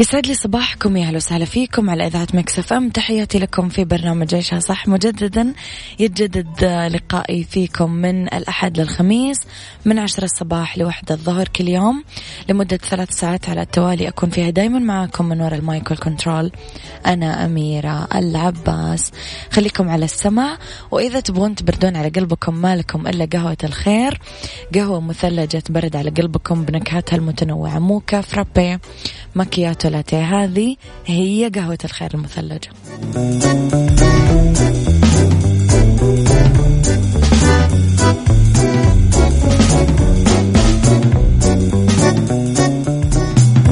يسعد لي صباحكم يا أهلا وسهلا فيكم على إذاعة Mix FM. تحياتي لكم في برنامج عيشها صح؟ مجددا يتجدد لقائي فيكم من الأحد للخميس من عشرة الصباح لوحدة الظهر كل يوم. لمدة ثلاث ساعات على التوالي أكون فيها دائما معكم من وراء ال mic وال control. أنا أميرة العباس. خليكم على السمع وإذا تبغون تبردون على قلبكم ما لكم إلا قهوة الخير قهوة مثلجة تبرد على قلبكم بنكهاتها المتنوعة mocha frappe macchiato latte هذه هي قهوة الخير المثلجة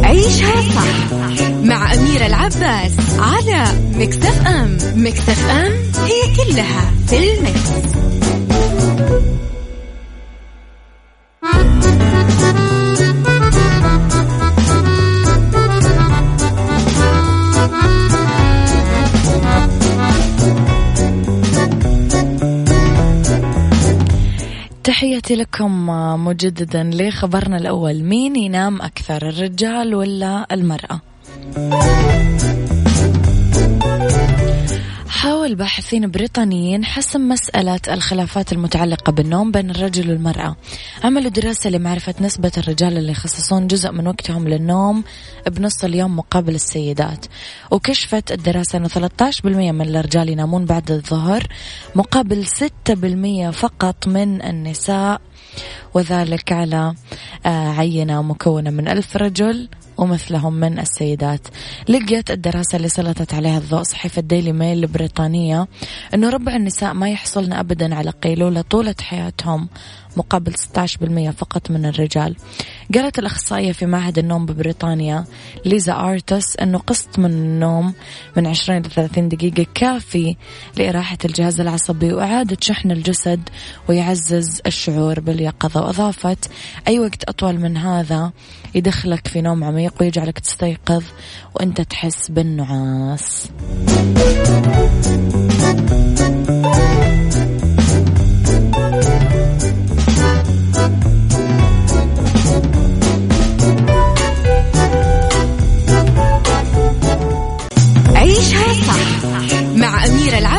عيشها صح مع أميرة العباس على مكتف أم. مكتف أم هي كلها في المكس. تحياتي لكم مجددا لخبرنا الأول. مين ينام أكثر الرجال ولا المرأة؟ حاول باحثين بريطانيين حسم مسألة الخلافات المتعلقة بالنوم بين الرجل والمرأة. عملوا دراسة لمعرفة نسبة الرجال اللي يخصصون جزء من وقتهم للنوم بنص اليوم مقابل السيدات. وكشفت الدراسة أنه 13% من الرجال ينامون بعد الظهر مقابل 6% فقط من النساء وذلك على آه، عينة مكونة من ألف رجل. ومثلهم من السيدات. لقيت الدراسة اللي سلطت عليها الضوء صحيفة ديلي ميل البريطانية أنه ربع النساء ما يحصلن أبدا على قيلولة طولة حياتهم. مقابل 16% فقط من الرجال. قالت الأخصائية في معهد النوم ببريطانيا ليزا آرتس أنه قسط من النوم من 20 ل 30 دقيقة كافي لإراحة الجهاز العصبي وإعادة شحن الجسد ويعزز الشعور باليقظة. وأضافت أي وقت أطول من هذا يدخلك في نوم عميق ويجعلك تستيقظ وأنت تحس بالنعاس.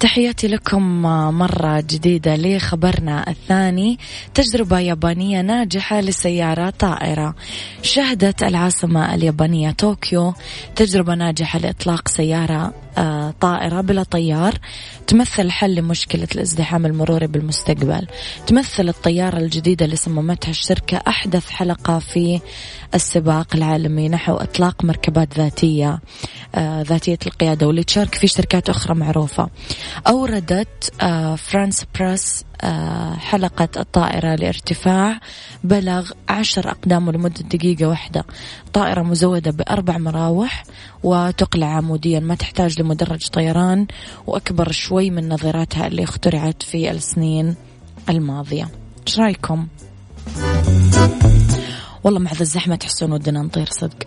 تحياتي لكم مرة جديدة لخبرنا الثاني تجربة يابانية ناجحة لسيارة طائرة. شهدت العاصمة اليابانية طوكيو تجربة ناجحة لإطلاق سيارة آه، طائرة بلا طيار. تمثل حل لمشكلة الازدحام المروري بالمستقبل. تمثل الطيارة الجديدة اللي صممتها الشركة أحدث حلقة في السباق العالمي نحو إطلاق مركبات ذاتية آه، ذاتية القيادة واللي تشارك في شركات أخرى معروفة. أوردت آه، فرانس بريس حلقة الطائرة لارتفاع بلغ عشر أقدام لمدة دقيقة واحدة. طائرة مزودة بأربع مراوح وتقلع عموديا ما تحتاج لمدرج طيران وأكبر شوي من نظيراتها اللي اخترعت في السنين الماضية. إيش رأيكم؟ والله مع ذا الزحمة تحسون ودنا نطير صدق.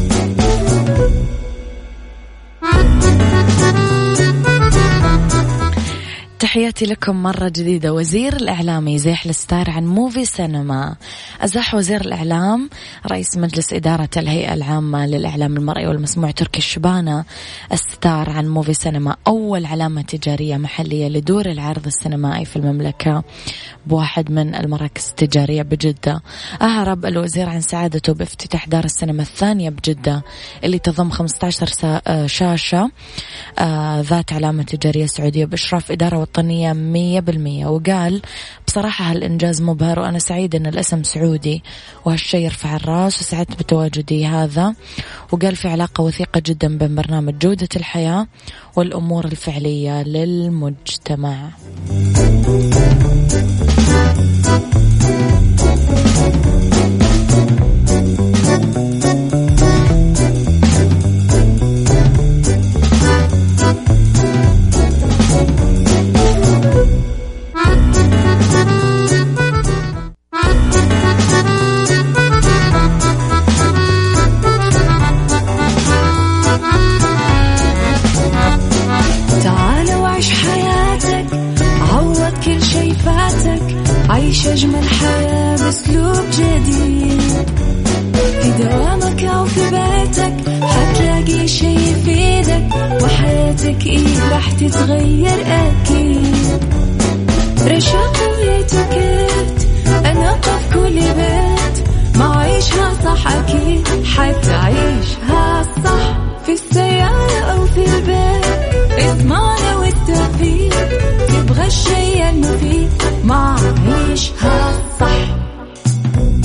تحياتي لكم مرة جديدة. وزير الإعلام يزيح الستار عن Muvi سينما. أزاح وزير الإعلام رئيس مجلس إدارة الهيئة العامة للإعلام المرئي والمسموع تركي الشبانة. الستار عن Muvi سينما أول علامة تجارية محلية لدور العرض السينمائي في المملكة. بواحد من المراكز التجارية بجدة. أعرب الوزير عن سعادته بافتتاح دار السينما الثانية بجدة اللي تضم 15 شاشة. آه ذات علامة تجارية سعودية بإشراف إدارة وطنية مية بالمية. وقال بصراحة هالإنجاز مبهر وأنا سعيد أن الأسم سعودي وهالشي يرفع الراس وسعدت بتواجدي هذا. وقال في علاقة وثيقة جدا بين برنامج جودة الحياة والأمور الفعلية للمجتمع.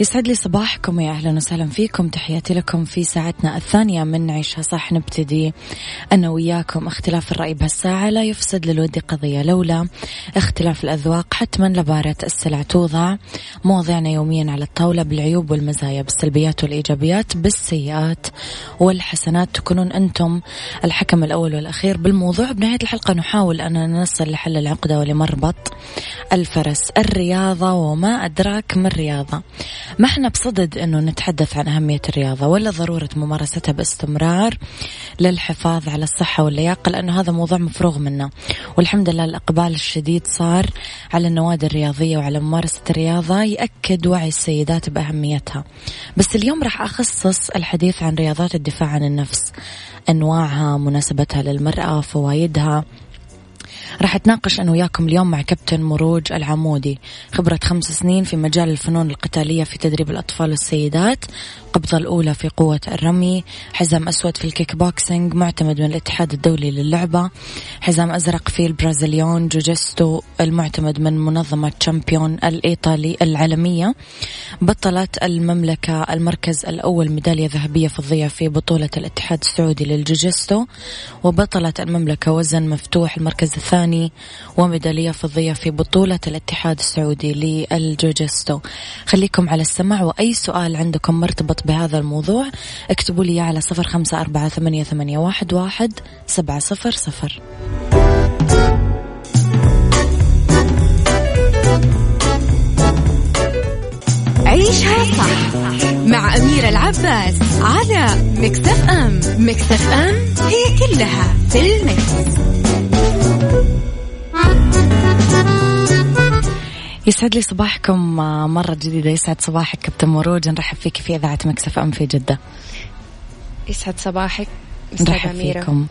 يسعد لي صباحكم يا أهلا وسهلا فيكم. تحياتي لكم في ساعتنا الثانية من نعيشها صح نبتدي أنا وياكم. اختلاف الرأي بهالساعة لا يفسد للود قضية. لولا اختلاف الأذواق حتما لباره السلع توضع مواضيعنا يوميا على الطاولة بالعيوب والمزايا بالسلبيات والإيجابيات بالسيئات والحسنات. تكونون أنتم الحكم الأول والأخير بالموضوع. بنهاية الحلقة نحاول أن نصل لحل العقدة ولمربط الفرس. الرياضة وما أدراك من رياضه ما إحنا بصدد إنه نتحدث عن أهمية الرياضة ولا ضرورة ممارستها باستمرار للحفاظ على الصحة واللياقة؟ لأنه هذا موضوع مفروغ منه. والحمد لله الإقبال الشديد صار على النوادي الرياضية وعلى ممارسة الرياضة يأكد وعي السيدات بأهميتها. بس اليوم راح أخصص الحديث عن رياضات الدفاع عن النفس أنواعها مناسبتها للمرأة فوائدها. راح اتناقش أنا وياكم اليوم مع كابتن مروج العمودي. خبرة خمس سنين في مجال الفنون القتالية في تدريب الأطفال والسيدات. القبضة الأولى في قوة الرمي. حزام أسود في الكيك بوكسينج معتمد من الاتحاد الدولي للعبة. حزام أزرق في ال Brazilian. jiu-jitsu المعتمد من منظمة Champion الإيطالي العالمية. بطلة المملكة المركز الأول ميدالية ذهبية فضية في بطولة الاتحاد السعودي لل jiu-jitsu. وبطلة المملكة وزن مفتوح المركز الثاني وميدالية فضية في بطولة الاتحاد السعودي للجوجستو خليكم على السمع وأي سؤال عندكم مرتبط بهذا الموضوع اكتبوا لي على صفر خمسة أربعة ثمانية, ثمانية واحد, واحد سبعة صفر صفر. عيشها صح مع أميرة العباس على Mix FM. Mix FM هي كلها في ال Mix. يسعد لي صباحكم مرة جديدة. يسعد صباحك كابتن مروج. نرحب فيك في إذاعة Mix FM في جدة. يسعد صباحك نرحب فيكم.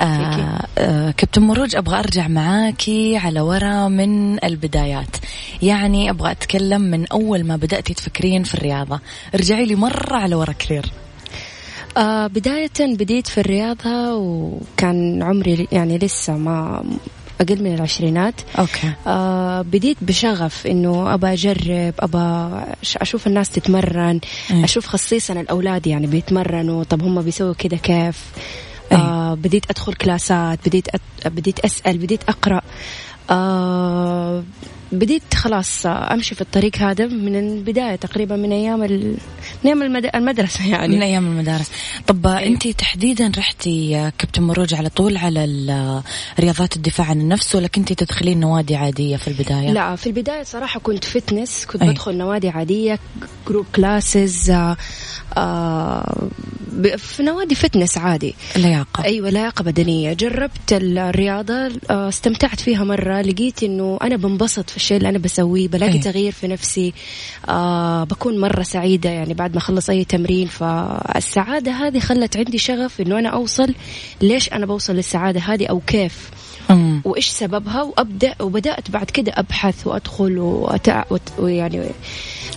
آه آه كابتن مروج أبغى أرجع معاكي على ورا من البدايات. يعني أبغى أتكلم من أول ما بدأتي تفكرين في الرياضة. ارجعي لي مرة على ورا كثير آه بداية بديت في الرياضة وكان عمري يعني لسه ما أقل من العشرينات okay آه بديت بشغف إنه أبى أجرب أبى أشوف الناس تتمرن أيه. أشوف خصيصا الأولاد يعني بيتمرنوا طب هم بيسووا كذا كيف. آه بديت أدخل كلاسات بديت أت... بديت أسأل بديت أقرأ آه بديت خلاص أمشي في الطريق هذا من البداية تقريبا من أيام ال... من أيام المد... المدرسة يعني. من أيام المدارس. طب أيوه. أنت تحديدا رحتي كابتن مروج على طول على رياضات الدفاع عن النفس ولا كنتي تدخلين نوادي عادية في البداية؟ لا في البداية صراحة كنت fitness كنت أي. بدخل نوادي عادية group classes آه آه في نوادي fitness عادي. لياقة. أيوة لياقة بدنية. جربت الرياضة آه استمتعت فيها مرة لقيت إنه أنا بنبسط في الشيء اللي أنا بسويه بلاقي أي. تغيير في نفسي آه بكون مرة سعيدة يعني بعد ما أخلص أي تمرين فالسعادة هذه خلت عندي شغف إنه أنا أوصل ليش أنا بوصل للسعادة هذه أو كيف مم. وإيش سببها وأبدأ وبدأت بعد كده أبحث وأدخل وأتع... ويعني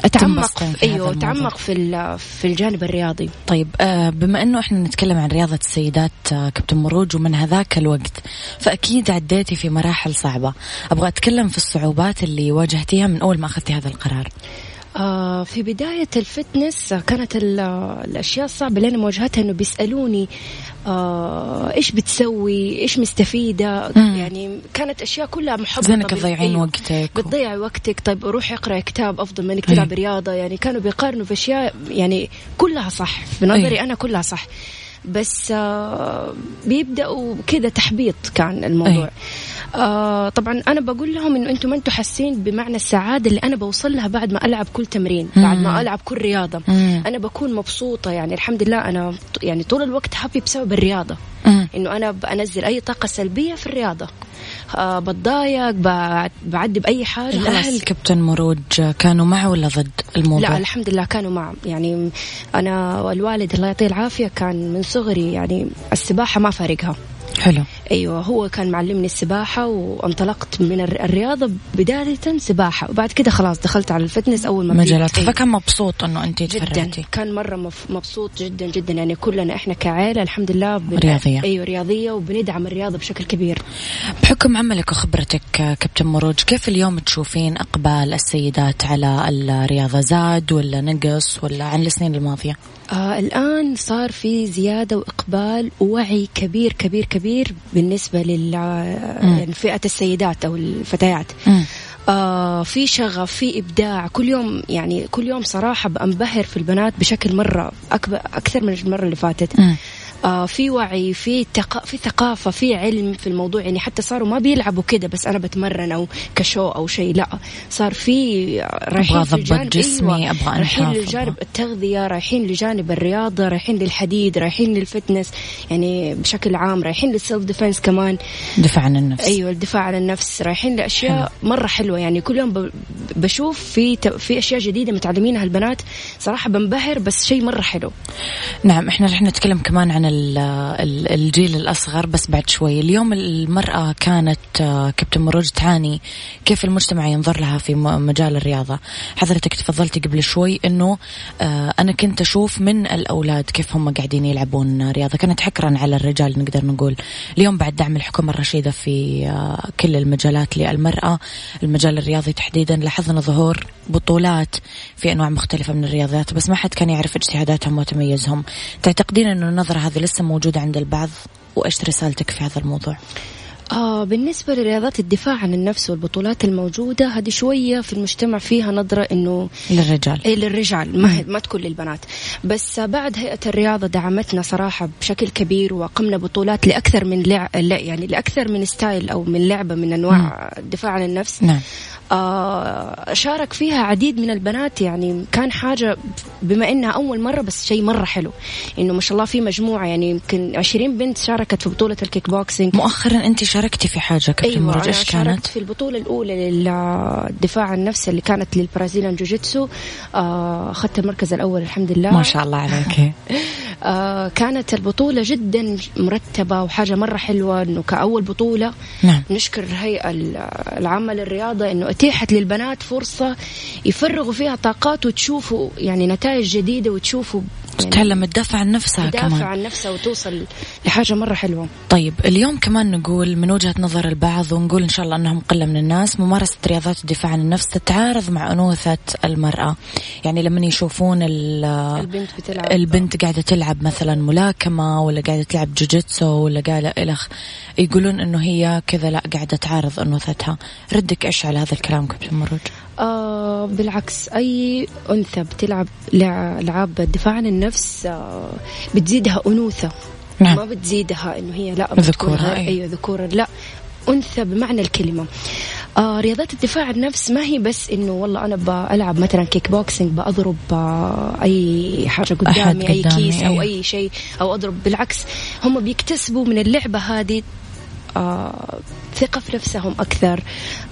أتعمق أيوه أتعمق في في الجانب الرياضي. طيب آه بما أنه إحنا نتكلم عن رياضة السيدات آه كابتن مروج ومن هذاك الوقت فأكيد عديتي في مراحل صعبة. أبغى أتكلم في الصعوبات اللي واجهتيها من أول ما أخذتي هذا القرار. آه في بداية الفتنس كانت الأشياء الصعبة اللي أنا مواجهتها إنه بيسألوني آه إيش بتسوي؟ إيش مستفيدة؟ مم. يعني كانت أشياء كلها محبطة زينك تضيعين وقتك بتضيع وقتك. طيب روح اقرأ كتاب أفضل من إنك تلعب رياضة. يعني كانوا بيقارنوا في أشياء يعني كلها صح. في نظري أي. أنا كلها صح. بس آه بيبدأوا كذا تحبيط كان الموضوع. أي. آه طبعا أنا بقول لهم إنه أنتم ما أنتم حاسين بمعنى السعادة اللي أنا بوصل لها بعد ما ألعب كل تمرين بعد ما ألعب كل رياضة. مم. أنا بكون مبسوطة يعني الحمد لله أنا يعني طول الوقت هابي بسبب الرياضة. إنه أنا بنزل أي طاقة سلبية في الرياضة. بتضايق بعدي باي حاجة الأهل كابتن مروج كانوا مع ولا ضد الموضوع؟ لا الحمد لله كانوا مع يعني أنا والوالد الله يعطيه العافية كان من صغري يعني السباحة ما فارقها. حلو. أيوه هو كان معلمني السباحة وانطلقت من الرياضة بداية سباحة. وبعد كده خلاص دخلت على الفتنس أول ما مجالات أيوة. فكان مبسوط إنه أنت جدا. كان مرة مبسوط جدا جدا. يعني كلنا إحنا كعائله الحمد لله بن... رياضية. أيوه رياضية وبندعم الرياضة بشكل كبير. بحكم عملك وخبرتك كابتن مروج كيف اليوم تشوفين إقبال السيدات على الرياضة؟ زاد ولا نقص ولا عن السنين الماضية؟ آه الآن صار في زيادة وإقبال ووعي كبير كبير كبير بالنسبة لفئة يعني السيدات أو الفتيات. آه في شغف في إبداع. كل يوم يعني كل يوم صراحة بنبهر في البنات بشكل مرة أكبر أكثر من المرة اللي فاتت. في وعي في تق... في ثقافة في علم في الموضوع. يعني حتى صاروا ما بيلعبوا كده بس أنا بتمرن أو كشو أو شيء لا. صار في رايحين الجانب جسمي أيوة. أبغى رايحين لجانب التغذية رايحين لجانب الرياضة رايحين للحديد رايحين لل fitness يعني بشكل عام رايحين لل self defense كمان. دفاع عن النفس. أيوه الدفاع عن النفس. رايحين لأشياء حلو. مرة حلوة. يعني كل يوم بشوف في ت... في أشياء جديدة متعلمينها البنات. صراحة بنبهر بس شيء مرة حلو. نعم إحنا رح نتكلم كمان عن الجيل الأصغر بس بعد شوي. اليوم المرأة كانت آه، كابتن مروج تعاني كيف المجتمع ينظر لها في مجال الرياضة. حضرتك تفضلتي قبل شوي أنه آه، أنا كنت أشوف من الأولاد كيف هم قاعدين يلعبون رياضة. كانت حكرا على الرجال نقدر نقول. اليوم بعد دعم الحكومة الرشيدة في آه، كل المجالات للمرأة المجال الرياضي تحديدا لاحظنا ظهور بطولات في أنواع مختلفة من الرياضيات بس ما حد كان يعرف اجتهاداتهم وتميزهم. تعتقدين أنه النظرة هذه لسه موجودة عند البعض وإيش رسالتك في هذا الموضوع؟ آه بالنسبة لرياضات الدفاع عن النفس والبطولات الموجودة هذه شوية في المجتمع فيها نظرة إنه للرجال. إيه للرجال. ما, ما تكون للبنات. بس بعد هيئة الرياضة دعمتنا صراحة بشكل كبير وقمنا بطولات لأكثر من لع... يعني لأكثر من ستايل أو من لعبة من أنواع الدفاع عن النفس. نعم. آه شارك فيها عديد من البنات. يعني كان حاجة بما إنها أول مرة بس شيء مرة حلو. إنه ما شاء الله في مجموعة يعني يمكن 20 بنت شاركت في بطولة الكيك بوكسينج. مؤخرا أنت شاركتي في حاجة كابتن أيوة إيش كانت؟ في البطولة الأولى للدفاع عن النفس اللي كانت لل Brazilian jiu-jitsu آه أخذت المركز الأول الحمد لله ما شاء الله عليك آه كانت البطولة جدا مرتبة وحاجة مرة حلوة إنه كأول بطولة نعم. نشكر الهيئة العامة للرياضة إنه أتيحت للبنات فرصة يفرغوا فيها طاقات وتشوفوا يعني نتائج جديدة وتشوفوا تتعلم تدافع عن نفسها تدافع كمان. عن نفسها وتوصل لحاجة مرة حلوة. طيب اليوم كمان نقول من وجهة نظر البعض ونقول إن شاء الله أنهم قلة من الناس ممارسة رياضات الدفاع عن النفس تتعارض مع أنوثة المرأة. يعني لما يشوفون ال- البنت بتلعب. البنت قاعدة تلعب مثلا ملاكمة ولا قاعدة تلعب جوجيتسو ولا قاعدة إلخ يقولون إنه هي كذا لا قاعدة تعارض أنوثتها. ردك إيش على هذا الكلام كابتن مروج؟ آه بالعكس أي أنثى بتلعب لع- ألعاب الدفاع عن النفس آه بتزيدها أنوثة نعم. ما بتزيدها إنه هي لا ذكورة، غير- أي. أيوة ذكورة لا أنثى بمعنى الكلمة آه رياضات الدفاع عن النفس ما هي بس إنه والله أنا بلعب مثلا كيك بوكسينج بأضرب آه أي حاجة قدامي أي قدامي، كيس أو أيوة. أي شيء أو أضرب بالعكس هم بيكتسبوا من اللعبة هذه ثقة في نفسهم أكثر.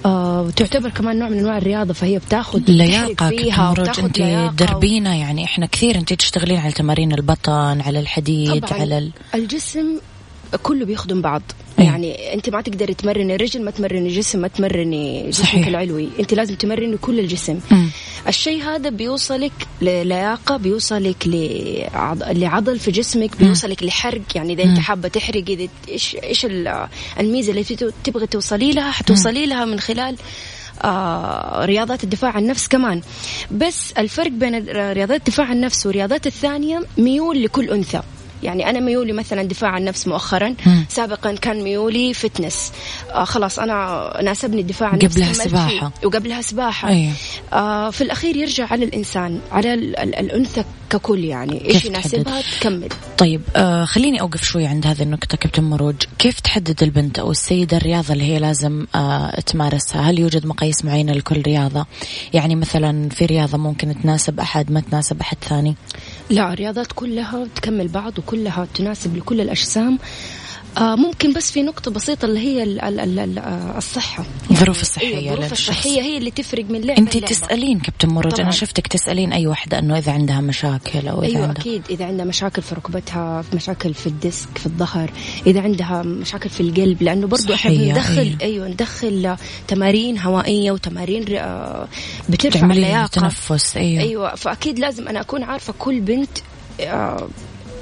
آه وتعتبر كمان نوع من أنواع الرياضة فهي بتاخذ لياقة فيها أنت دربينا يعني إحنا كثير أنت تشتغلين على تمارين البطن على الحديد طبعاً. على ال... الجسم كله بيخدم بعض. أي. يعني أنت ما تقدري تمرني الرجل ما تمرني جسم ما تمرني صحيح. جسمك العلوي. أنت لازم تمرني كل الجسم. الشيء هذا بيوصلك للياقة بيوصلك لعض... لعضل في جسمك بيوصلك لحرق. يعني إذا أنت حابة تحرقي إذا إيش إيش ال- الميزة اللي تبغي توصلي لها؟ حتوصلي لها من خلال آه رياضات الدفاع عن النفس كمان. بس الفرق بين رياضات الدفاع عن النفس والرياضات الثانية ميول لكل أنثى. يعني أنا ميولي مثلا دفاع عن النفس مؤخرا مم. سابقا كان ميولي فتنس. آه خلاص أنا ناسبني الدفاع عن النفس قبلها كملت فيه. سباحة. وقبلها سباحة. أيوة. آه في الأخير يرجع على الإنسان على ال- ال- الأنثى ككل يعني. إيش يناسبها؟ تكمل. طيب آه خليني أوقف شوي عند هذه النقطة كابتن مروج. كيف تحدد البنت أو السيدة الرياضة اللي هي لازم آه تمارسها؟ هل يوجد مقاييس معينة لكل رياضة؟ يعني مثلا في رياضة ممكن تناسب أحد ما تناسب أحد ثاني؟ لا الرياضات كلها تكمل بعض وكلها تناسب لكل الأجسام. ممكن بس في نقطة بسيطة اللي هي ال ال ال ال آه، الصحة الظروف الصحية أيوة الظروف. الصحية هي اللي تفرق من لعبة أنت. تسألين كابتن طبعاً. أنا شفتك تسألين أي واحدة أنه إذا عندها مشاكل أو إذا أيوه عندها أكيد إذا عندها مشاكل في ركبتها في مشاكل في الديسك في الظهر إذا عندها مشاكل في القلب لأنه برضو إحنا صحية، بندخل أيوة. أيوه ندخل تمارين هوائية وتمارين آه، بترفع اللياقة تنفس أيوه, أيوه فأكيد لازم أنا أكون عارفة كل بنت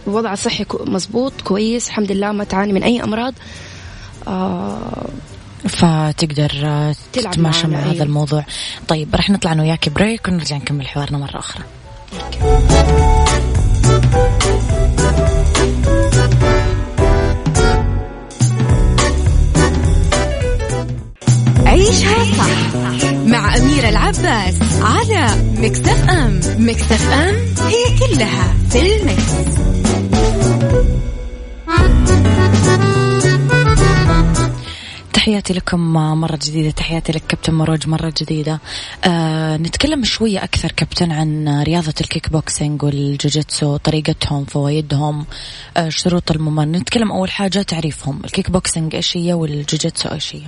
وضع صحي مزبوط كويس الحمد لله ما تعاني من أي أمراض آه فتقدر آه، تلعب تتماشى مع أيوة. هذا الموضوع طيب رح نطلع أنا وياك break ونرجع نكمل حوارنا مرة أخرى عيشها صح مع أميرة العباس على Mix FM Mix FM هي كلها في ال mix. تحياتي لكم مرة جديدة تحياتي لك كابتن مروج مرة جديدة. آه نتكلم شوية أكثر كابتن عن رياضة ال kickboxing وال jiu-jitsu طريقتهم فوائدهم آه شروط الممارسة. نتكلم أول حاجة تعريفهم. الكيك بوكسينج إيش هي وال jiu-jitsu إيش هي؟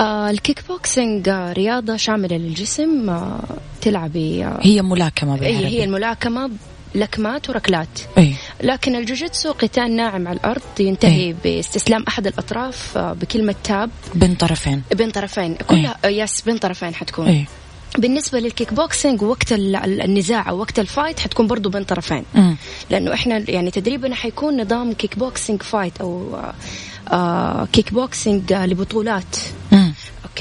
آه الكيك بوكسينج رياضة شاملة للجسم آه تلعبي آه هي ملاكمة هي بالعربي. هي الملاكمة لكمات وركلات. أي. لكن ال jiu-jitsu قتال ناعم على الأرض ينتهي باستسلام أحد الأطراف آه، بكلمة tap. بين طرفين. بين طرفين. كلها آه، yes بين طرفين حتكون. أي. بالنسبة للكيك بوكسينج وقت ال- ال- النزاع أو وقت ال fight حتكون برضو بين طرفين. مم. لأنه إحنا يعني تدريبنا حيكون نظام kickboxing fight أو آه، آه كيك بوكسينج لبطولات. مم.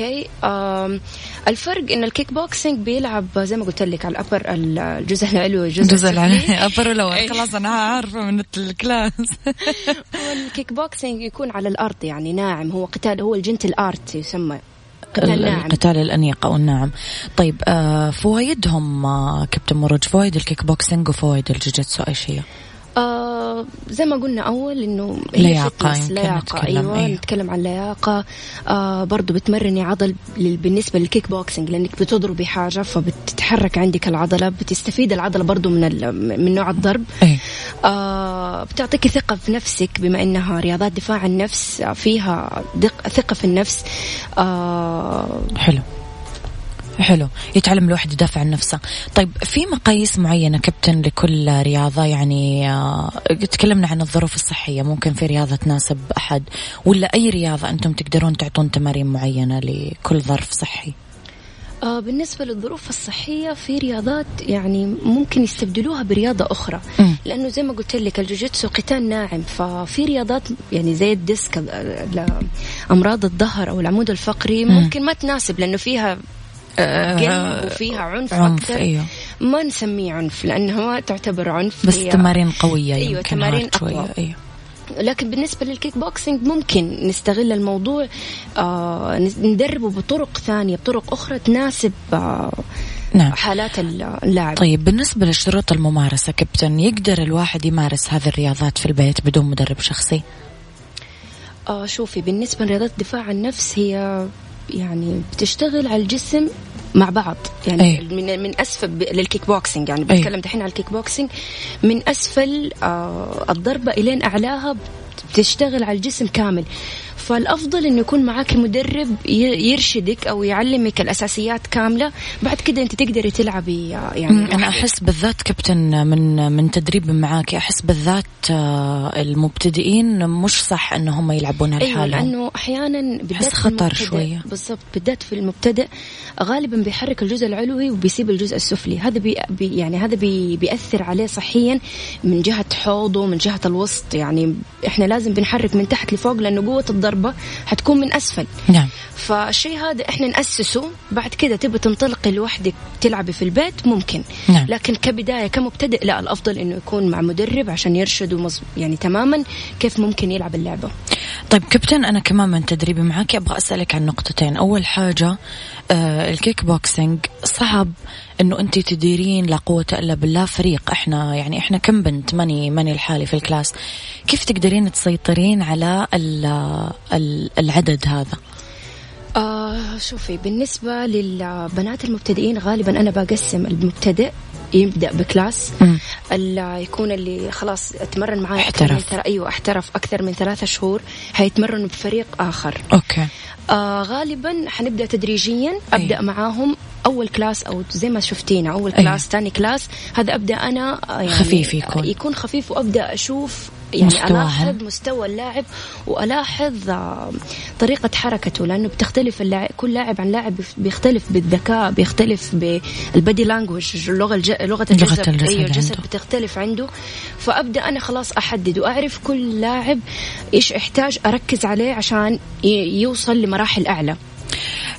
okay. آم الفرق إن الكيك بوكسينج بيلعب زي ما قلت لك على ال upper الجزء العلوي والجزء جزء السفلي. العلوي. upper ولا أي. خلاص أنا عارفة من ال class. والكيك بوكسينج يكون على الأرض يعني ناعم. هو قتال هو ال gentle art يسمى. قتال ناعم. القتال الأنيق أو الناعم. طيب آه فوائدهم آه كابتن مروج فوائد الكيك بوكسينج وفوائد ال jiu-jitsu إيش هي؟ آه زي ما قلنا أول إنه لياقة نتكلم، أيوه أيوة. نتكلم عن لياقة آه برضو بتمرني عضل بالنسبة للكيك بوكسينج لأنك بتضربي حاجة فبتتحرك عندك العضلة بتستفيد العضلة برضو من من نوع الضرب أي. آه بتعطيك ثقة في نفسك بما إنها رياضات دفاع عن النفس فيها ثقة في النفس آه حلو حلو. يتعلم الواحد يدافع عن نفسه. طيب في مقاييس معينة كابتن لكل رياضة؟ يعني آه، تكلمنا عن الظروف الصحية. ممكن في رياضة تناسب أحد؟ ولا أي رياضة أنتم تقدرون تعطون تمارين معينة لكل ظرف صحي؟ آه بالنسبة للظروف الصحية في رياضات يعني ممكن يستبدلوها برياضة أخرى. مم. لأنه زي ما قلت لك الجوجيتسو قتال ناعم. ففي رياضات يعني زي ال disc ال- أمراض الظهر أو العمود الفقري ممكن ما تناسب لأنه فيها قلب وفيها عنف, عنف أكثر. أيوه. ما نسميه عنف لأنه ما تعتبر عنف بس تمارين قوية أيوة، يمكن تمارين أقوى. أيوه. لكن بالنسبة للكيك بوكسينج ممكن نستغل الموضوع آه ندربه بطرق ثانية بطرق أخرى تناسب آه نعم. حالات اللاعب. طيب بالنسبة لشروط الممارسة كابتن يقدر الواحد يمارس هذه الرياضات في البيت بدون مدرب شخصي؟ آه شوفي بالنسبة لرياضة دفاع عن النفس هي يعني بتشتغل على الجسم مع بعض يعني أي. من من أسفل للكيك بوكسينج يعني أي. بتكلم دحين على الكيك بوكسينج من أسفل آه الضربة إلين أعلاها بتشتغل على الجسم كامل فالأفضل انه يكون معاك مدرب يرشدك أو يعلمك الأساسيات كاملة بعد كده أنت تقدري تلعبي يعني لوحدك. أحس بالذات كابتن من من تدريب معاك أحس بالذات آه، المبتدئين مش صح إنهم يلعبونها أيوه لحالهم لأنه أحيانا بالذات خطر شوية. بالضبط بالذات في المبتدئ غالبا بيحرك الجزء العلوي وبيسيب الجزء السفلي هذا بي يعني هذا بي بيأثر عليه صحيا من جهة حوضه من جهة الوسط يعني إحنا لازم بنحرك من تحت لفوق لأنه قوة الضربه حتكون من أسفل. نعم. فالشيء هذا إحنا نأسسه. بعد كده تبي تنطلقي لوحدك تلعبي في البيت ممكن. نعم. لكن كبداية كمبتدئ لا الأفضل إنه يكون مع مدرب عشان يرشده مز... يعني تماما كيف ممكن يلعب اللعبة. طيب كابتن أنا كمان من تدريبي معك أبغى أسألك عن نقطتين. أول حاجة الكيك بوكسينج صعب إنه أنت تديرين لا قوة إلا بالله فريق. إحنا يعني إحنا كم بنت؟ ماني ماني الحالي في ال class. كيف تقدرين تسيطرين على ال- ال- العدد هذا؟ آه شوفي بالنسبة للبنات المبتدئين غالبا أنا بقسم المبتدئ يبدأ ب class. اللي يكون اللي خلاص اتمرن من احترف. تر... أيوة احترف أكثر من ثلاثة شهور حيتمرنوا بفريق آخر okay آه غالبا حنبدأ تدريجيا أبدأ أيوة. معاهم أول class أو زي ما شفتينا أول أيوة. class ثاني class هذا أبدأ أنا آه، يعني خفيف يكون. يكون خفيف وأبدأ أشوف يعني مستواهم. ألاحظ مستوى اللاعب وألاحظ آه، طريقة حركته لأنه بتختلف اللاعب كل لاعب عن لاعب بيختلف بالذكاء بيختلف بال body language اللغة الج... لغة الجسد الجسد أيوه الجسد عنده. بتختلف عنده فأبدأ أنا خلاص أحدد وأعرف كل لاعب إيش إحتاج أركز عليه عشان يوصل لمراحل أعلى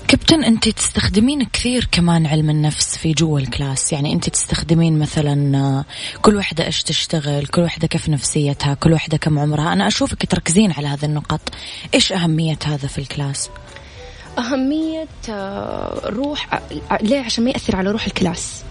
كابتن أنت تستخدمين كثير كمان علم النفس في جوا ال class. يعني أنت تستخدمين مثلا آه، كل واحدة إيش تشتغل كل واحدة كيف نفسيتها كل واحدة كم عمرها. أنا أشوفك تركزين على هذه النقط إيش أهمية هذا في ال class؟ أهمية آه، روح ع- ليه؟ عشان ما يأثر على روح ال class.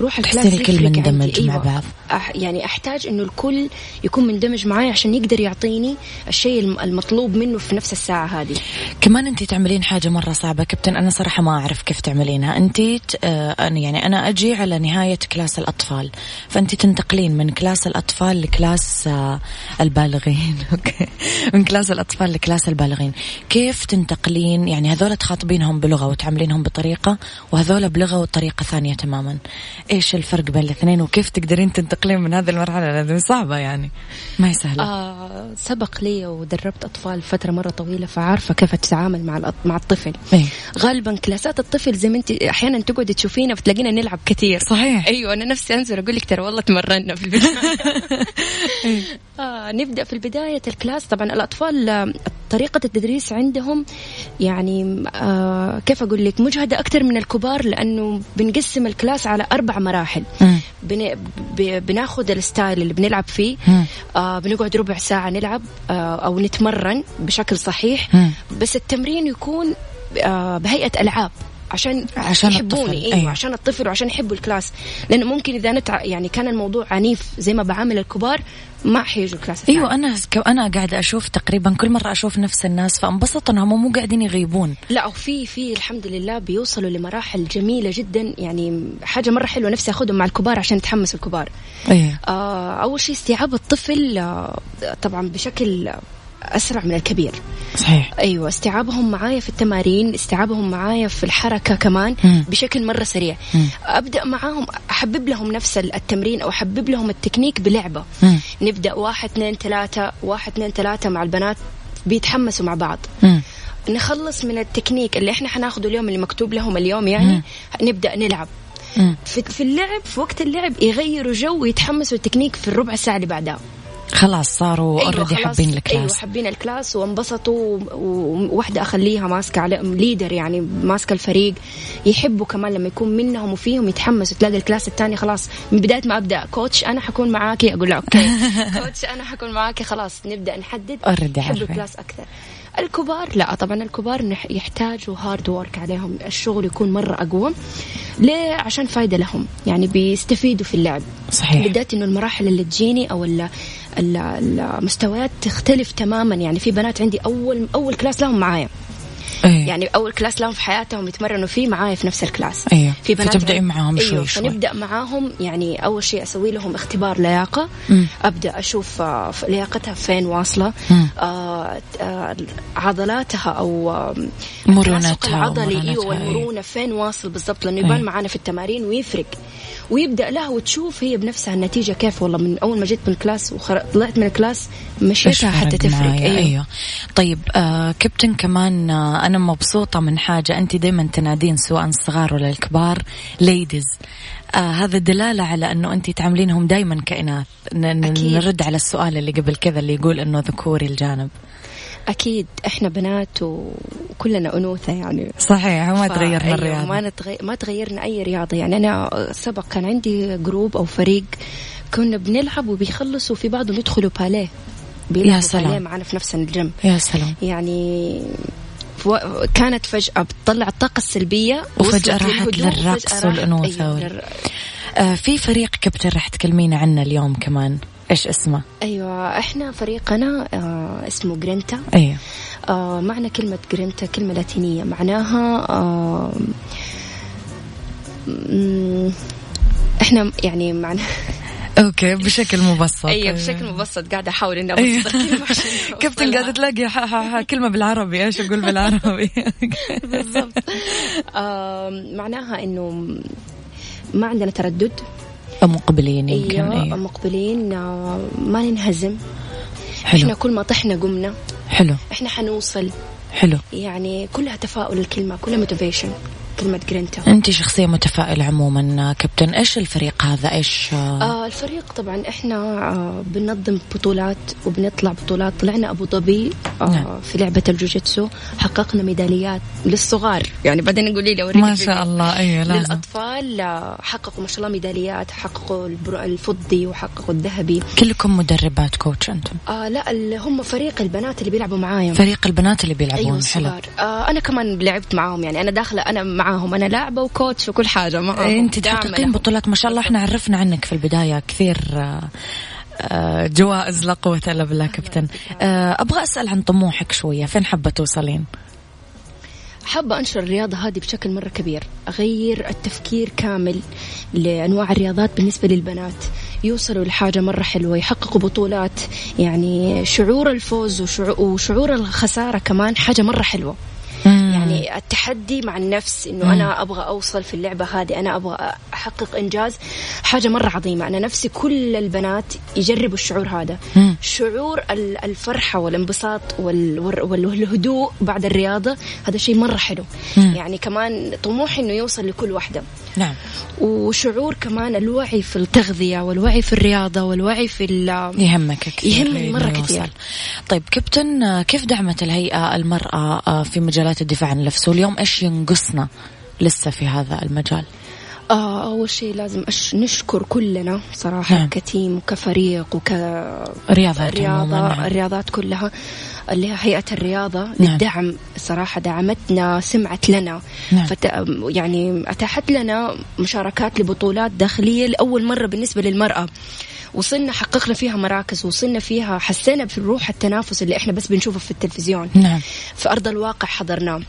روح تحسين الكل مندمج. مع. بعض. أح يعني أحتاج إنه الكل يكون مندمج معي عشان يقدر يعطيني الشيء الم- المطلوب منه في نفس الساعة هذه كمان انت تعملين حاجة مرة صعبة كابتن أنا صراحة ما أعرف كيف تعملينها انت آه، أنا يعني أنا أجي على نهاية class الأطفال فانت تنتقلين من class الأطفال ل class آه، البالغين أوكي من class الأطفال ل class البالغين كيف تنتقلين يعني هذول تخاطبينهم بلغة وتعاملينهم بطريقة وهذول بلغة وطريقة ثانية تماما إيش الفرق بين الاثنين وكيف تقدرين تنتقلين من هذه المرحلة؟ لهذه صعبة يعني. ما هي سهلة. آه سبق لي ودربت أطفال فترة مرة طويلة فعارفة كيف تتعامل مع مع الطفل. إيه. غالبا كلاسات الطفل زي ما أنت أحيانا تقعدي تشوفينا بتلاقينا نلعب كثير. صحيح. أيوه أنا نفسي أنزل أقول لك ترى والله تمرنا في البداية. آه نبدأ في البداية الكلاس. طبعا الأطفال آه، طريقة التدريس عندهم يعني آه كيف أقول لك مجهدة أكثر من الكبار لأنه بنقسم ال class على أربع مراحل. بن... ب... بناخذ ال style اللي بنلعب فيه. آه بنقعد ربع ساعة نلعب آه أو نتمرن بشكل صحيح مم. بس التمرين يكون آه بهيئة ألعاب عشان عشان يحبوني الطفل، إيوه أيوة. عشان الطفل وعشان يحبوا ال class لأنه ممكن إذا نتع... يعني كان الموضوع عنيف زي ما بعامل الكبار ما حيجوا ال class الثاني. أيوه أنا أنا قاعدة أشوف تقريبا كل مرة أشوف نفس الناس فانبسط إنهم مو قاعدين يغيبون. لا وفي في الحمد لله بيوصلوا لمراحل جميلة جدا. يعني حاجة مرة حلوة نفسي أخذهم مع الكبار عشان يتحمسوا الكبار. أيوه آه أول شيء استيعاب الطفل آه طبعا بشكل أسرع من الكبير صحيح أيوه استيعابهم معايا في التمارين استيعابهم معايا في الحركة كمان مم. بشكل مرة سريع مم. أبدأ معاهم أحبب لهم نفس التمرين أو أحبب لهم التكنيك بلعبة مم. نبدأ واحد اثنين ثلاثة واحد اثنين ثلاثة مع البنات بيتحمسوا مع بعض مم. نخلص من التكنيك اللي إحنا حناخده اليوم اللي مكتوب لهم اليوم يعني مم. نبدأ نلعب في اللعب في وقت اللعب يغيروا جو ويتحمسوا التكنيك في الربع ساعة اللي بعدها خلاص صاروا already خلاص. حابين أيوه ال class. حابين ال class وانبسطوا وواحده أخليها ماسكة على leader يعني ماسكة الفريق يحبوا كمان لما يكون منهم وفيهم يتحمسوا تلاقي ال class الثاني خلاص. من بداية ما أبدأ coach أنا حكون معاكي. أقول له أوكي. coach أنا حكون معاكي. خلاص نبدأ نحدد. Already يحبوا. ال class أكثر. الكبار لا طبعا الكبار يحتاجوا hard work عليهم. الشغل يكون مرة أقوى. ليه؟ عشان فايدة لهم. يعني بيستفيدوا في اللعب. صحيح. بالذات إنه المراحل اللي تجيني ال- المستويات تختلف تماما. يعني في بنات عندي اول أول class لهم معايا. إيه. يعني أول class لهم في حياتهم يتمرنوا فيه معايا في نفس ال class أيوه في بنات فتبدأين معاهم أيوة شوي شوي فنبدأ معاهم يعني أول شيء أسوي لهم اختبار لياقة مم. أبدأ أشوف آه، لياقتها فين واصلة. آه آه عضلاتها أو آه، مرونتها العضلي أيوه. والمرونة فين واصل بالضبط لأنه يبان أيوة. معانا في التمارين ويفرق ويبدأ لها وتشوف هي بنفسها النتيجة كيف والله من أول ما جيت من ال class وطلعت من ال class مشيتها حتى تفرق؟ أيوه, أيوه طيب آه كابتن كمان آه أنا مبسوطة من حاجة. أنت دائما تنادين سواء الصغار ولا الكبار. ladies آه هذا دلالة على أنه أنت تعاملينهم ن- أكيد. نرد على السؤال اللي قبل كذا اللي يقول أنه ذكوري الجانب. أكيد. إحنا بنات وكلنا أنوثة يعني. صحيح وما تغيرنا أيوة، الرياضة. ما نتغير ما تغيرنا أي رياضة. يعني أنا سبق كان عندي group أو فريق كنا بنلعب وبيخلصوا في بعضهم يدخلوا باليه. يا سلام. معنا في نفس الجيم. يا سلام. يعني و- كانت فجأة بتطلع الطاقة السلبية وفجأة راحت للرقص والأنوثة أيوة, وال- للر- آه في فريق كابتن راح تكلمينا عنه اليوم كمان. إيش اسمه؟ أيوة إحنا فريقنا آه اسمه جرينتا. أيوه. آه معنى كلمة جرينتا كلمة لاتينية. معناها آه إحنا يعني معنى أوكي بشكل مبسط. أيوه بشكل مبسط. قاعدة أحاول إني أيوة. أبسط. كابتن. قاعدة تلاقي كلمة بالعربي. إيش أقول بالعربي؟ بالضبط. معناها إنه ما عندنا تردد. مقبلين يمكن. أيوه مقبلين. آه، ما ننهزم. إحنا حلو كل ما طحنا قمنا. حلو. إحنا حنوصل. حلو. يعني كلها تفاؤل الكلمة كلها motivation كلمة جرينتا. انت شخصية متفائلة عموما كابتن. إيش الفريق هذا؟ إيش آه، الفريق طبعا إحنا آه بننظم بطولات وبنطلع بطولات. طلعنا أبو ظبي آه نعم. في لعبة الجوجيتسو. حققنا ميداليات للصغار. يعني بعدين قولي لي ما. شاء الله. أيوه لازم. للأطفال آه، حققوا ما شاء الله ميداليات حققوا الفضي وحققوا الذهبي. كلكم مدربات كوتش أنتم؟ آه لا هم فريق البنات اللي بيلعبوا معايا. فريق البنات اللي بيلعبون أيوه حلو. الصغار. آه أنا كمان لعبت معاهم يعني أنا داخلة أنا معاهم. أنا لاعبه وكوتش وكل حاجة معاهم أنت داعمة تحققين. بطولات ما شاء الله. إحنا عرفنا عنك في البداية كثير آه، آه، جوائز لا قوة إلا بالله كابتن. آه، أبغى أسأل عن طموحك شوية. فين حابة توصلين؟ حابة أنشر الرياضة هذه بشكل مرة كبير أغير التفكير كامل لأنواع الرياضات بالنسبة للبنات. يوصلوا لحاجة مرة حلوة يحققوا بطولات يعني شعور الفوز وشعور الخسارة كمان حاجة مرة حلوة. يعني التحدي مع النفس إنه أنا أبغى أوصل في اللعبة هذه أنا أبغى أحقق إنجاز حاجة مرة عظيمة. أنا نفسي كل البنات يجربوا الشعور هذا. مم. شعور ال- الفرحة والانبساط وال- وال- والهدوء بعد الرياضة هذا شيء مرة حلو. مم. يعني كمان طموحي إنه يوصل لكل واحدة. نعم. وشعور كمان الوعي في التغذية والوعي في الرياضة والوعي في يهمك كثير. يهمني مرة إنه كثير. طيب كابتن كيف دعمت الهيئة المرأة آه، في مجالات الدفاع عن النفس واليوم إيش ينقصنا لسه في هذا المجال؟ آه أول شيء لازم أش نشكر كلنا صراحة نعم. كتيم وكفريق وك رياضات رياضة نعم. الرياضات كلها اللي هي هيئة الرياضة نعم. للدعم صراحة دعمتنا سمعت لنا نعم. فت... يعني أتاحت لنا مشاركات لبطولات داخلية لأول مرة بالنسبة للمرأة وصلنا حققنا فيها مراكز وصلنا فيها حسينا بروح التنافس اللي إحنا بس بنشوفه في التلفزيون نعم في أرض الواقع حضرناه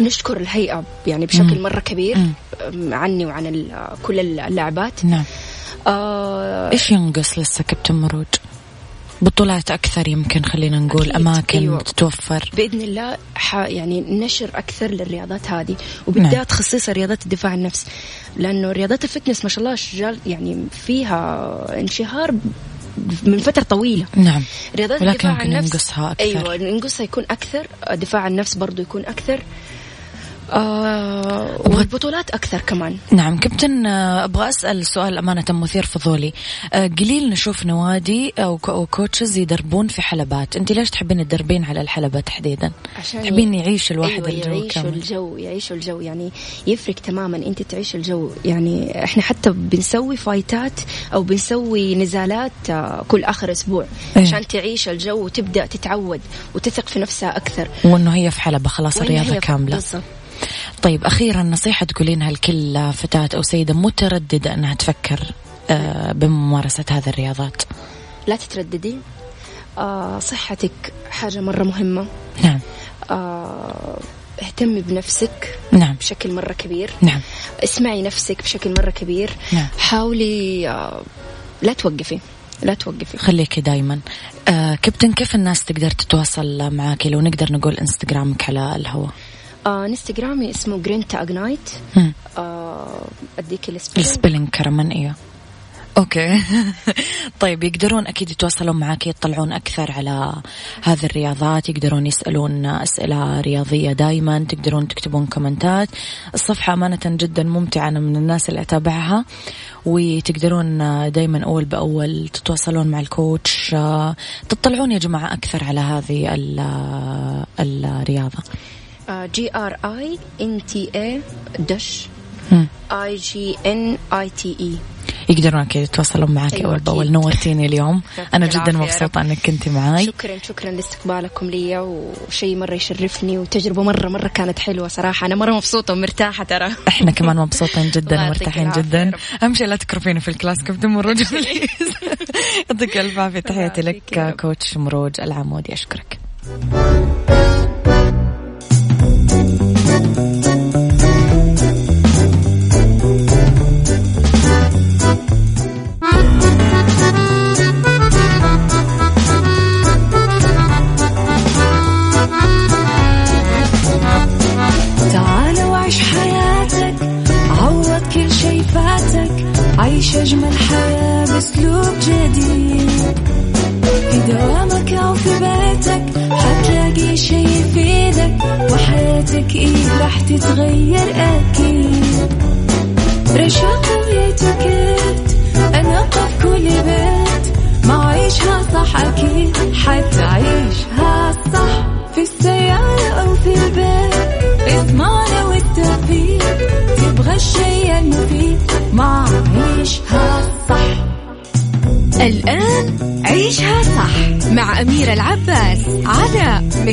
نشكر الهيئة يعني بشكل مم. مرة كبير مم. عني وعن كل اللاعبات نعم آه إيش ينقص لسه كابتن مروج؟ بطولات أكثر يمكن خلينا نقول أكيد. أماكن أيوة. تتوفر بإذن الله ح يعني نشر أكثر للرياضات هذه وبالذات نعم. خصيصا رياضات الدفاع عن النفس لأنه رياضات الفتنس ما شاء الله شجال يعني فيها انشهار من فترة طويلة نعم رياضات ولكن الدفاع عن النفس ينقصها أكثر. أيوه ينقصها يكون أكثر الدفاع عن النفس برضو يكون أكثر آه والبطولات أكثر كمان. نعم كابتن آه، أبغى أسأل سؤال أمانة مثير فضولي. آه، قليل نشوف نوادي أو كوتشز يدربون في حلبات. أنت ليش تحبين تدربين على الحلبة تحديدا؟ عشان تحبين يعيش الواحد أيوة الجو يعيشوا الجو يعيشوا الجو. يعني يفرق تماما. أنت تعيش الجو. يعني إحنا حتى بنسوي فايتات أو بنسوي نزالات آه، كل آخر أسبوع. إيه. عشان تعيش الجو وتبدأ تتعود وتثق في نفسها أكثر. وإنه هي في حلبة خلاص هي- كاملة. بالضبط. طيب أخيرا نصيحة تقولينها لكل فتاة أو سيدة مترددة أنها تفكر آه، بممارسة هذه الرياضات. لا تترددي. آه صحتك حاجة مرة مهمة. نعم. آه اهتمي بنفسك نعم. بشكل مرة كبير. نعم. اسمعي نفسك بشكل مرة كبير. نعم. حاولي آه لا توقفي. لا توقفي. خليكي دايما. آه كابتن كيف الناس تقدر تتواصل معك لو نقدر نقول إنستغرامك على الهواء. آه انستغرامي اسمه Grinta Ignite مم. آه أديك ال spelling ال spelling كمان إيوه. أوكي. طيب يقدرون أكيد يتواصلون معك يطلعون أكثر على هذه الرياضات يقدرون يسألون أسئلة رياضية دائما تقدرون تكتبون كومنتات. الصفحة أمانة جدا ممتعة أنا من الناس اللي أتابعها. وتقدرون دائما أول بأول تتواصلون مع ال coach. تطلعون يا جماعة أكثر على هذه ال- الرياضة. G R I N T A dash. I G N I T E يقدرون أكيد يتواصلون معك أيوة أول. بأول. نورتيني اليوم. أنا جدا مبسوطة. أنك كنتي معي شكرا شكرا لاستقبالكم لي وشيء مرة يشرفني وتجربة مرة مرة كانت حلوة صراحة. أنا مرة مبسوطة ومرتاحة ترى. إحنا كمان مبسوطين جدا ومرتاحين جدا. أهم شيء لا تكرفيني في الكلاس كابتن مروج يعطيك الف عافيه تحياتي لك. كوتش مروج العمودي. أشكرك.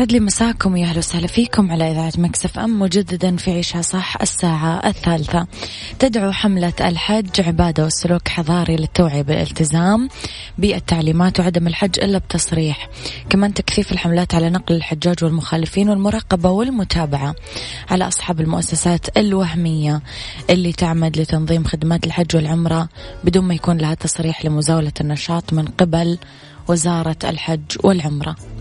يسعد لي مساكم يا أهلا وسهلا فيكم على إذاعة مكسف إم مجددا في عيشها صح الساعة الثالثة. تدعو حملة الحج عبادة والسلوك حضاري للتوعية بالالتزام بالتعليمات وعدم الحج إلا بتصريح. كمان تكثيف الحملات على نقل الحجاج والمخالفين والمراقبة والمتابعة على أصحاب المؤسسات الوهمية اللي تعمد لتنظيم خدمات الحج والعمرة بدون ما يكون لها تصريح لمزاولة النشاط من قبل وزارة الحج والعمرة.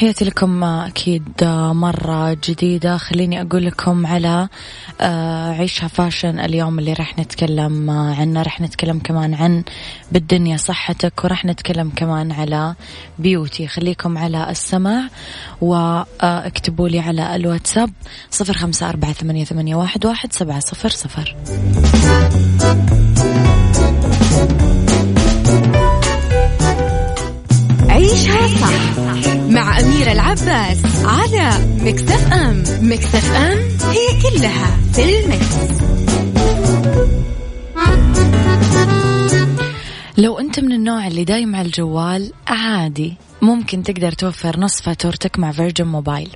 تحياتي لكم أكيد مرة جديدة. خليني أقول لكم على آه، عيشها فاشن. اليوم اللي راح نتكلم عنه راح نتكلم كمان عن بالدنيا صحتك وراح نتكلم كمان على beauty. خليكم على السمع واكتبوا لي على الواتساب صفر خمسة أربعة ثمانية, واحد سبعة صفر صفر. Mix FM هي كلها في ال mix. لو أنت من النوع اللي دايم على الجوال عادي. ممكن تقدر توفر نص فاتورتك مع فيرجن موبايل.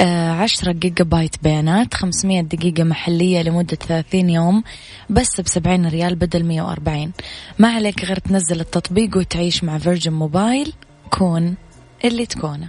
آه عشرة جيجا بايت بيانات خمسمية دقيقة محلية لمدة ثلاثين يوم بس بسبعين ريال بدل مية وأربعين. ما عليك غير تنزل التطبيق وتعيش مع فيرجن موبايل كون اللي تكونه.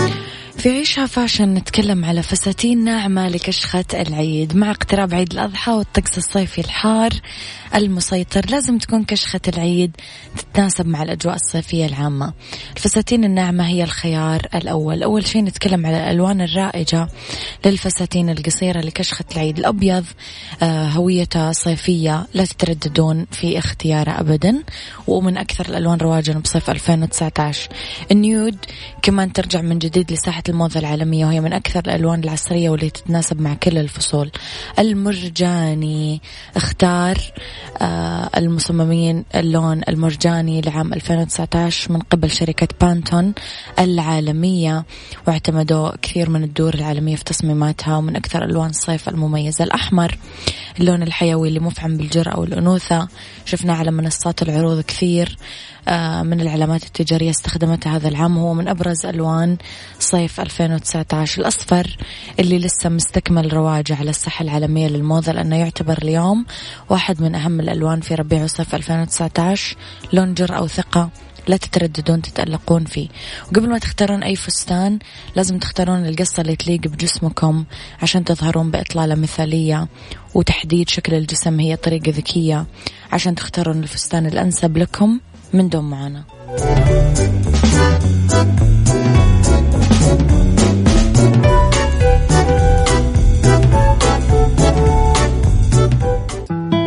في عيشها فاشن نتكلم على فساتين ناعمة لكشخة العيد مع اقتراب عيد الأضحى والطقس الصيفي الحار المسيطر لازم تكون كشخة العيد تتناسب مع الأجواء الصيفية العامة. الفساتين الناعمة هي الخيار الأول. أول شيء نتكلم على الألوان الرائجة للفساتين القصيرة لكشخة العيد. الأبيض آه، هويته صيفية لا تترددون في اختياره أبدا. ومن أكثر الألوان رواجا بصيف 2019 النيود كمان ترجع من جديد لساحة الموضة العالمية وهي من أكثر الألوان العصرية واللي تتناسب مع كل الفصول. المرجاني اختار آه، المصممين اللون المرجاني لعام 2019 من قبل شركة بانتون العالمية واعتمدوا كثير من الدور العالمية في تصميماتها ومن أكثر ألوان الصيف المميزة الأحمر اللون الحيوي اللي مفعم بالجرأة والأنوثة. شفناه على منصات العروض كثير آه، من العلامات التجارية استخدمتها هذا العام هو من أبرز ألوان صيف 2019 الأصفر اللي لسه مستكمل رواجه على الساحة العالمية للموضة لأنه يعتبر اليوم واحد من أهم الألوان في ربيع وصيف 2019 لون جرأة وثقة لا تترددون تتألقون فيه. وقبل ما تختارون أي فستان لازم تختارون القصة اللي تليق بجسمكم عشان تظهرون بإطلالة مثالية وتحديد شكل الجسم. هي طريقة ذكية عشان تختارون الفستان الأنسب لكم من دون معاناة.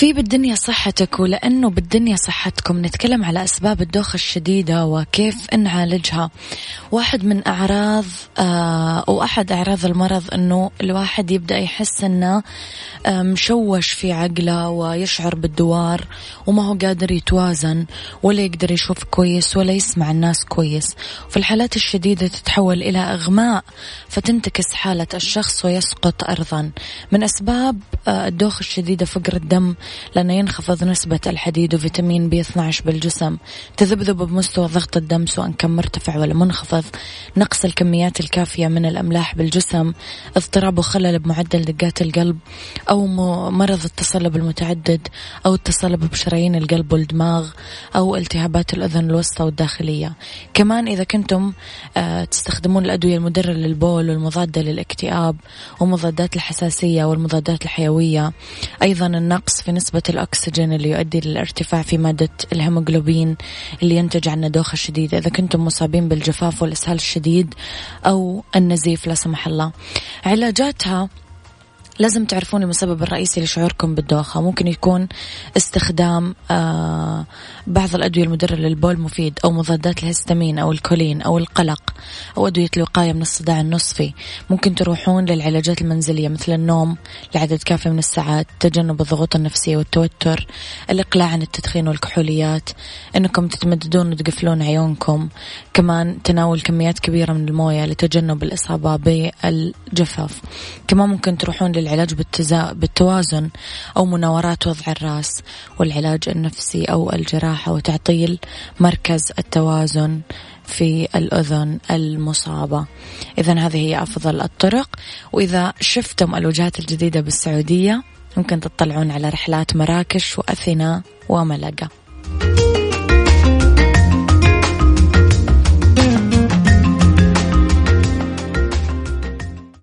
في بالدنيا صحتك ولأنه بالدنيا صحتكم نتكلم على أسباب الدوخة الشديدة وكيف نعالجها. واحد من أعراض آه أو أحد أعراض المرض أنه الواحد يبدأ يحس أنه آه مشوش في عقله ويشعر بالدوار وما هو قادر يتوازن ولا يقدر يشوف كويس ولا يسمع الناس كويس. في الحالات الشديدة تتحول إلى إغماء فتنتكس حالة الشخص ويسقط أرضا من أسباب آه الدوخة الشديدة فقر الدم لأنه ينخفض نسبة الحديد وفيتامين بي 12 بالجسم. تذبذب بمستوى ضغط الدم سواء كان مرتفع ولا منخفض. نقص الكميات الكافية من الأملاح بالجسم. اضطراب وخلل بمعدل دقات القلب أو مرض التصلب المتعدد أو التصلب بشرايين القلب والدماغ أو التهابات الأذن الوسطى والداخلية. كمان إذا كنتم آه، تستخدمون الأدوية المدرة للبول والمضادة للاكتئاب ومضادات الحساسية والمضادات الحيوية. أيضا النقص في نسبة الأكسجين اللي يؤدي للارتفاع في مادة الهيموغلوبين اللي ينتج عنه دوخة شديدة. إذا كنتم مصابين بالجفاف والإسهال الشديد أو النزيف لا سمح الله. علاجاتها لازم تعرفون المسبب الرئيسي لشعوركم بالدوخة. ممكن يكون استخدام آه بعض الأدوية المدرة للبول مفيد أو مضادات الهستامين أو الكولين أو القلق أو أدوية الوقاية من الصداع النصفي. ممكن تروحون للعلاجات المنزلية مثل النوم لعدد كافي من الساعات تجنب الضغوط النفسية والتوتر الإقلاع عن التدخين والكحوليات أنكم تتمددون وتقفلون عيونكم. كمان تناول كميات كبيرة من الموية لتجنب الإصابة بالجفاف. كمان ممكن تروحون للعلاج بالتوازن أو مناورات وضع الرأس والعلاج النفسي أو الجراحة وتعطيل مركز التوازن في الأذن المصابة. إذا هذه هي أفضل الطرق. وإذا شفتم الوجهات الجديدة بالسعودية ممكن تطلعون على رحلات مراكش وأثينا وملقا.